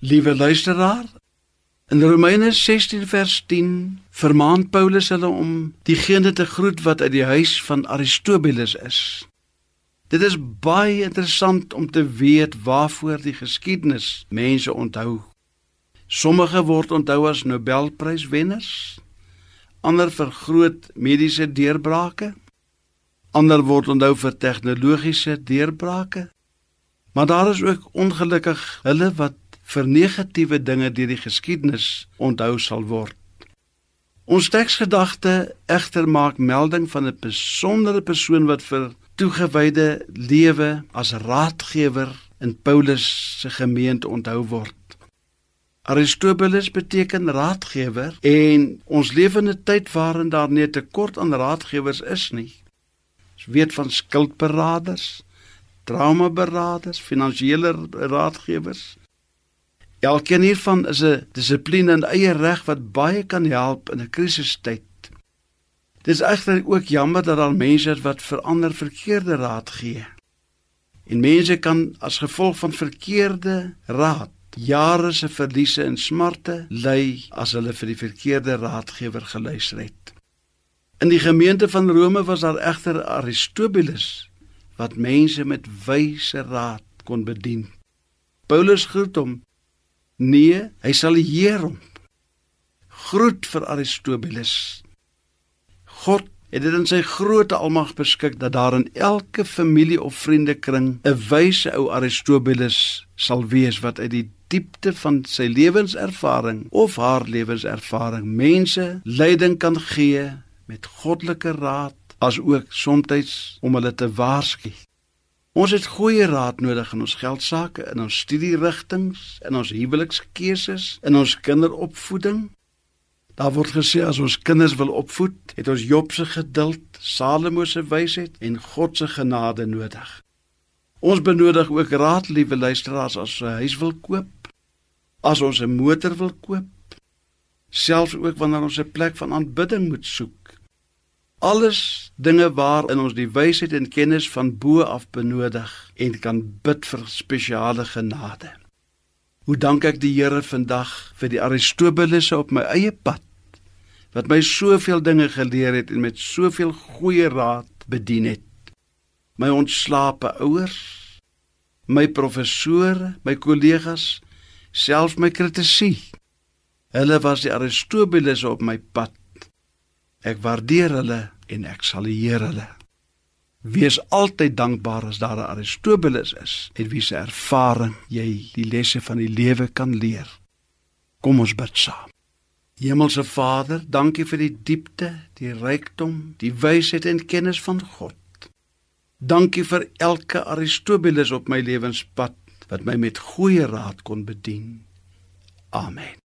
Liewe luisteraar, in Romeine 16 vers 10 vermaan Paulus hulle om diegene te groet wat uit die huis van Aristobulus is. Dit is baie interessant om te weet waarvoor die geskiedenis mense onthou. Sommige word onthou as Nobelpryswenners, ander vir groot mediese deurbrake, ander word onthou vir tegnologiese deurbrake. Maar daar is ook ongelukkig hulle wat vir negatiewe dinge deur die geskiedenis onthou sal word. Ons teksgedagte egter maak melding van 'n besondere persoon wat vir toegewyde lewe as raadgewer in Paulus se gemeente onthou word. Aristobulus beteken raadgewer en ons leef in 'n tyd waarin daar nie tekort aan raadgewers is nie. Ons weet van skuldberaders, traumaberaders, finansiële raadgewers, Elkeen hiervan is 'n dissipline in eie reg wat baie kan help in 'n krisistyd. Dis egter ook jammer dat daar mense is wat verander verkeerde raad gee. En mense kan as gevolg van verkeerde raad jare se verliese en smarte ly as hulle vir die verkeerde raadgewer geluister het. In die gemeente van Rome was daar egter Aristobulus wat mense met wyse raad kon bedien. Paulus groet hom Nee, hy sal heer hom. Groet vir Aristobulus. God het dit in sy groote almag beskik dat daar in elke familie of vriendekring 'n wyse ou Aristobulus sal wees wat uit die diepte van sy lewenservaring of haar lewenservaring mense leiding kan gee met goddelike raad as ook soms om hulle te waarsku. Ons het goeie raad nodig in ons geldsaake, in ons studierigtinge, in ons huwelikskeuses, in ons kinderopvoeding. Daar word gesê as ons kinders wil opvoed, het ons Job se geduld, Salomo se wysheid en God se genade nodig. Ons benodig ook raad, liewe luisteraars, as ons 'n huis wil koop, as ons 'n motor wil koop, selfs ook wanneer ons 'n plek van aanbidding moet soek. Alles dinge waarin ons die wysheid en kennis van bo af benodig en kan bid vir spesiale genade. Hoe dank ek die Here vandag vir die Aristobulusse op my eie pad wat my soveel dinge geleer het en met soveel goeie raad bedien het. My ontslape ouers, my professore, my kollegas, selfs my kritisie. Hulle was die Aristobulusse op my pad Ek waardeer hulle en ek sal eer hulle. Wees altyd dankbaar as daar 'n Aristobulus is en wie se ervaring jy die lesse van die lewe kan leer. Kom ons bid saam. Hemelse Vader, dankie vir die diepte, die rykdom, die wysheid en kennis van God. Dankie vir elke Aristobulus op my lewenspad wat my met goeie raad kon bedien. Amen.